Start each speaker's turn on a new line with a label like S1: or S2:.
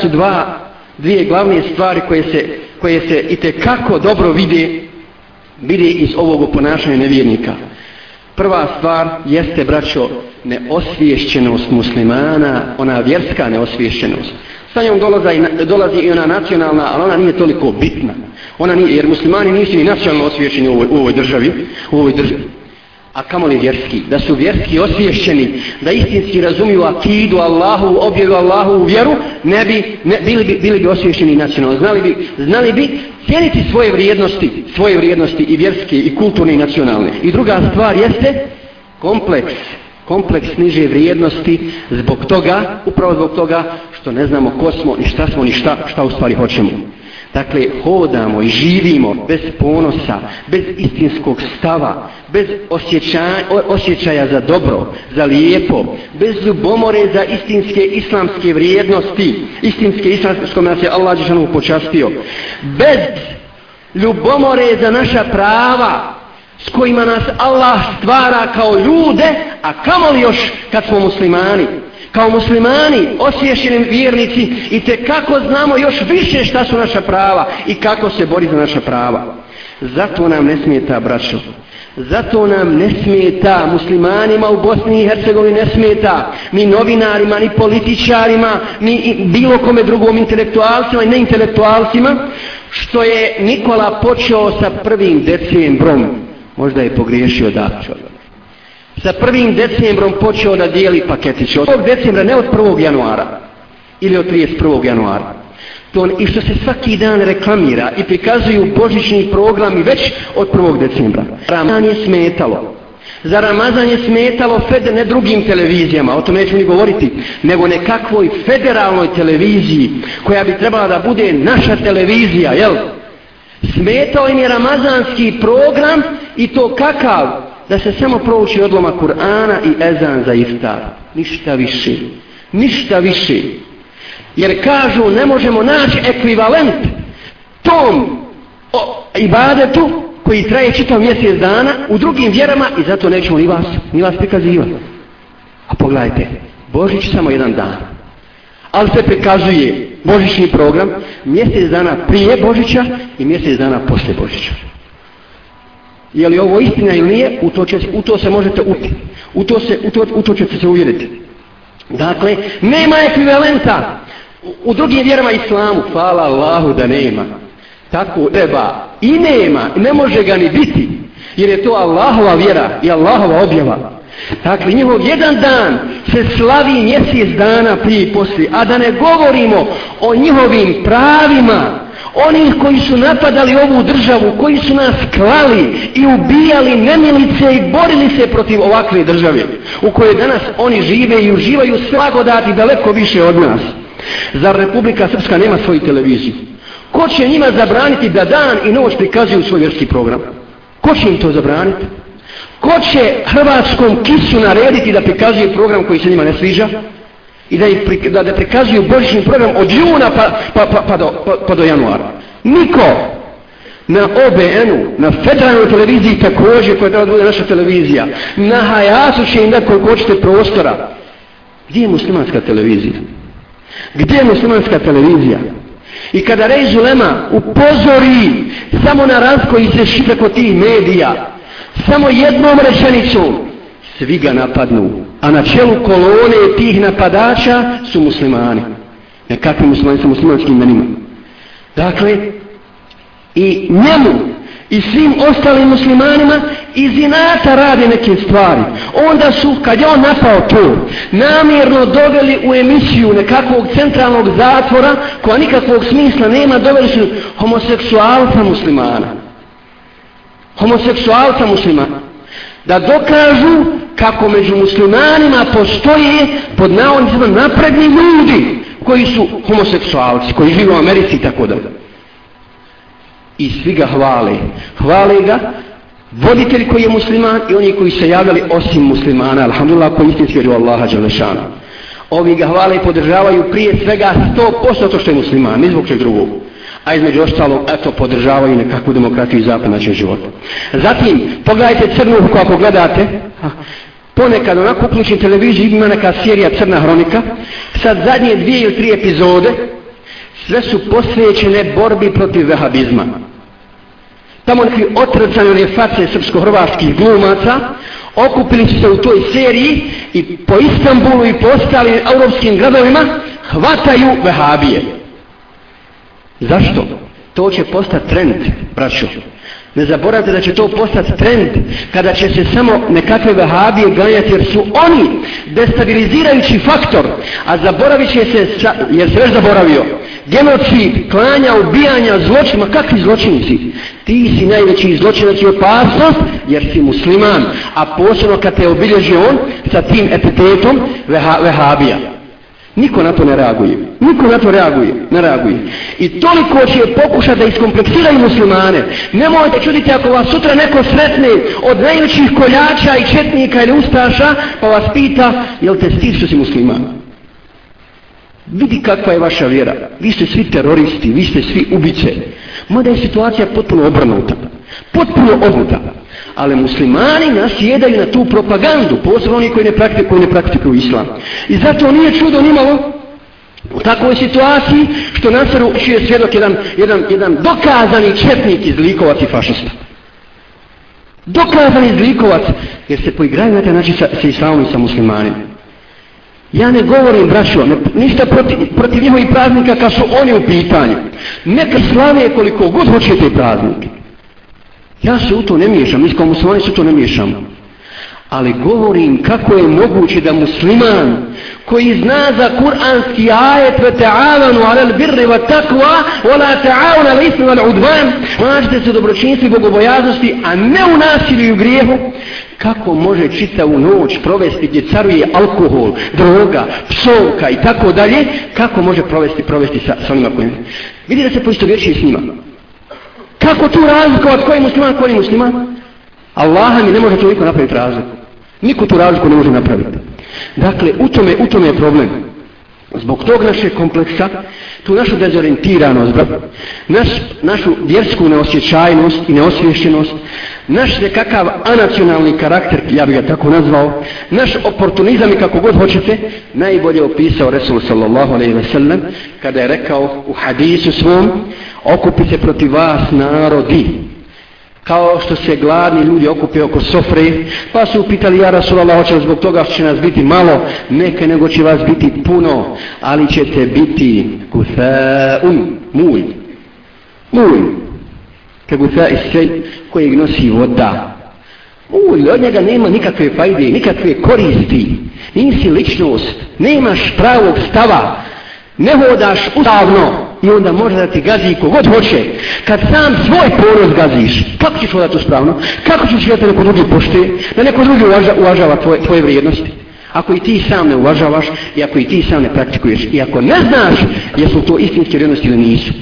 S1: su dva, dvije glavne stvari koje se, koje se i te kako dobro vide, vide iz ovog ponašanja nevjernika. Prva stvar jeste, braćo, neosviješćenost muslimana, ona vjerska neosviješćenost. Sa njom dolazi, dolazi i ona nacionalna, ali ona nije toliko bitna. Ona nije, jer muslimani nisu ni nacionalno osviješćeni u ovoj, u ovoj državi, u ovoj državi a kamoli vjerski, da su vjerski osvješćeni, da istinski razumiju akidu Allahu, objevu Allahu u vjeru, ne bi, ne, bili, bi, bili bi osvješćeni nacionalno, znali bi, znali bi cijeniti svoje vrijednosti, svoje vrijednosti i vjerske i kulturne i nacionalne. I druga stvar jeste kompleks, kompleks niže vrijednosti zbog toga, upravo zbog toga što ne znamo ko smo ni šta smo ni šta, šta u stvari hoćemo. Dakle, hodamo i živimo bez ponosa, bez istinskog stava, bez osjećaja, osjećaja za dobro, za lijepo, bez ljubomore za istinske islamske vrijednosti, istinske islamske s nas je Allah Đešanu počastio, bez ljubomore za naša prava, s kojima nas Allah stvara kao ljude, a kamoli još kad smo muslimani, kao muslimani, osvješćeni vjernici i te kako znamo još više šta su naša prava i kako se bori za naša prava. Zato nam ne smijeta, braćo. Zato nam ne smijeta muslimanima u Bosni i Hercegovini ne smijeta ni novinarima, ni političarima, ni bilo kome drugom intelektualcima i neintelektualcima što je Nikola počeo sa prvim decembrom. Možda je pogriješio da čovjek sa prvim decembrom počeo da dijeli paketiće. Od 1. decembra, ne od 1. januara. Ili od 31. januara. To ono I što se svaki dan reklamira i prikazuju božićni programi već od 1. decembra. Ramazan je smetalo. Za Ramazan je smetalo fed, ne drugim televizijama, o tome neću ni govoriti, nego nekakvoj federalnoj televiziji koja bi trebala da bude naša televizija, jel? Smetao im je ramazanski program i to kakav? Da se samo prouči odloma Kur'ana i ezan za iftar. Ništa više. Ništa više. Jer kažu ne možemo naći ekvivalent tom o, ibadetu koji traje čitav mjesec dana u drugim vjerama i zato nećemo ni vas, ni vas prikazivati. A pogledajte, Božić samo jedan dan. Ali se prikazuje Božićni program mjesec dana prije Božića i mjesec dana posle Božića. Je li ovo istina ili nije, u to, će, u to se možete uti. U to, se, u, to, u to ćete se uvjeriti. Dakle, nema ekvivalenta u drugim vjerama islamu. Hvala Allahu da nema. Tako treba. I nema. Ne može ga ni biti. Jer je to Allahova vjera i Allahova objava. Dakle, njihov jedan dan se slavi mjesec dana prije i poslije. A da ne govorimo o njihovim pravima Oni koji su napadali ovu državu, koji su nas klali i ubijali nemilice i borili se protiv ovakve države, u kojoj danas oni žive i uživaju slagodati daleko više od nas. Zar Republika Srpska nema svoju televiziju? Ko će njima zabraniti da dan i noć prikazuju svoj vjerski program? Ko će im to zabraniti? Ko će Hrvatskom kisu narediti da prikazuje program koji se njima ne sviđa? I da, ih, da, da prikazuju božićni program od juna pa, pa, pa, pa, do, pa, pa do januara. Niko na OBN-u, na federalnoj televiziji također koja treba da bude naša televizija, na Hayasu će im da koliko hoćete prostora. Gdje je muslimanska televizija? Gdje je muslimanska televizija? I kada Rej Zulema upozori samo na raz koji se šipe kod tih medija, samo jednom rečenicom, svi ga napadnu. A na čelu kolone tih napadača su muslimani. Nekakvi muslimani sa muslimanskim imenima. Dakle, i njemu i svim ostalim muslimanima iz inata radi neke stvari. Onda su, kad je on napao to, namjerno doveli u emisiju nekakvog centralnog zatvora, koja nikakvog smisla nema, doveli su homoseksualca muslimana. Homoseksualca muslimana da dokažu kako među muslimanima postoje pod navodnicima napredni ljudi koji su homoseksualci, koji žive u Americi i tako da. I svi ga hvale. Hvale ga voditelj koji je musliman i oni koji se javljali osim muslimana, alhamdulillah, koji istinski vjeruju Allaha Đalešana. Ovi ga hvale i podržavaju prije svega 100% to što je musliman, ni zbog čeg drugog a između ostalog, eto, podržavaju nekakvu demokratiju i zapad način života. Zatim, pogledajte crnu ruku pogledate, gledate, ponekad onako uključim televiziju, ima neka serija Crna hronika, sad zadnje dvije ili tri epizode, sve su posvećene borbi protiv vehabizma. Tamo neki otrcani one face srpsko-hrvatskih glumaca okupili su se u toj seriji i po Istanbulu i po ostalim europskim gradovima hvataju vehabije. Zašto? To će postati trend, braćo. Ne zaboravite da će to postati trend kada će se samo nekakve vehabije ganjati jer su oni destabilizirajući faktor, a zaboravit će se, jer se već zaboravio, genocid, klanja, ubijanja, zločin, ma kakvi zločinci? Ti si najveći zločinac i opasnost jer si musliman, a posebno kad te obilježi on sa tim epitetom veha, vehabija. Niko na to ne reaguje. Niko na to reaguje, ne reaguje. I toliko će pokušati da iskompleksiraju muslimane. Nemojte čuditi ako vas sutra neko sretne od najvećih koljača i četnika ili ustaša, pa vas pita, jel te stid što si musliman? Vidi kakva je vaša vjera. Vi ste svi teroristi, vi ste svi ubice. Mada je situacija potpuno obrnuta. Potpuno obrnuta ali muslimani nasjedaju na tu propagandu, posebno oni koji ne praktikuju, ne praktikuju islam. I zato nije čudo nimalo u takvoj situaciji što nasaru je svjedok jedan, jedan, jedan dokazani četnik iz likovac i fašista. Dokazani iz likovac, jer se poigraju na taj način sa, sa islamom i sa muslimanima. Ja ne govorim, braćo, ne, ništa protiv, protiv njihovih praznika kad su oni u pitanju. Neka slave koliko god hoćete praznike. Ja se u to ne miješam, mi kao muslimani se u to ne miješamo. Ali govorim kako je moguće da musliman koji zna za kuranski ajet ve ta'avanu ala birri wa takva wa la ta'avanu ala ismi wal udvan mažete se dobročinstvi i bogobojaznosti a ne u nasilju i u grijehu kako može čitavu noć provesti gdje caruje alkohol, droga, psovka i tako dalje kako može provesti provesti sa, sa onima kojima vidi da se poisto vječi s njima Kako tu razlikovat koji je musliman, koji je musliman? Allaha mi ne može toliko napraviti razliku. Niko tu razliku ne može napraviti. Dakle, u tome, u tome je problem. Zbog tog našeg kompleksa, tu našu dezorientiranost, naš, našu vjersku neosjećajnost i neosvješćenost, naš nekakav anacionalni karakter, ja bih ga tako nazvao, naš oportunizam i kako god hoćete, najbolje opisao Resul sallallahu alaihi ve sellem, kada je rekao u hadisu svom, okupi se protiv vas narodi, kao što se gladni ljudi okupe oko sofre, pa su upitali ja Rasulallah, hoće zbog toga će nas biti malo, neke nego će vas biti puno, ali ćete biti kufa'un, mulj, mulj, ka gufa sve kojeg nosi voda. Mulj, od njega nema nikakve fajde, nikakve koristi, nisi ličnost, nemaš pravog stava, ne hodaš ustavno, i onda može da ti gazi kogod hoće. Kad sam svoj ponos gaziš, kako ćeš hodati uspravno? Kako ćeš da te neko drugi poštuje? Da neko drugi uvaža, uvažava tvoje, tvoje vrijednosti? Ako i ti sam ne uvažavaš i ako i ti sam ne praktikuješ i ako ne znaš jesu to istinske vrijednosti ili nisu,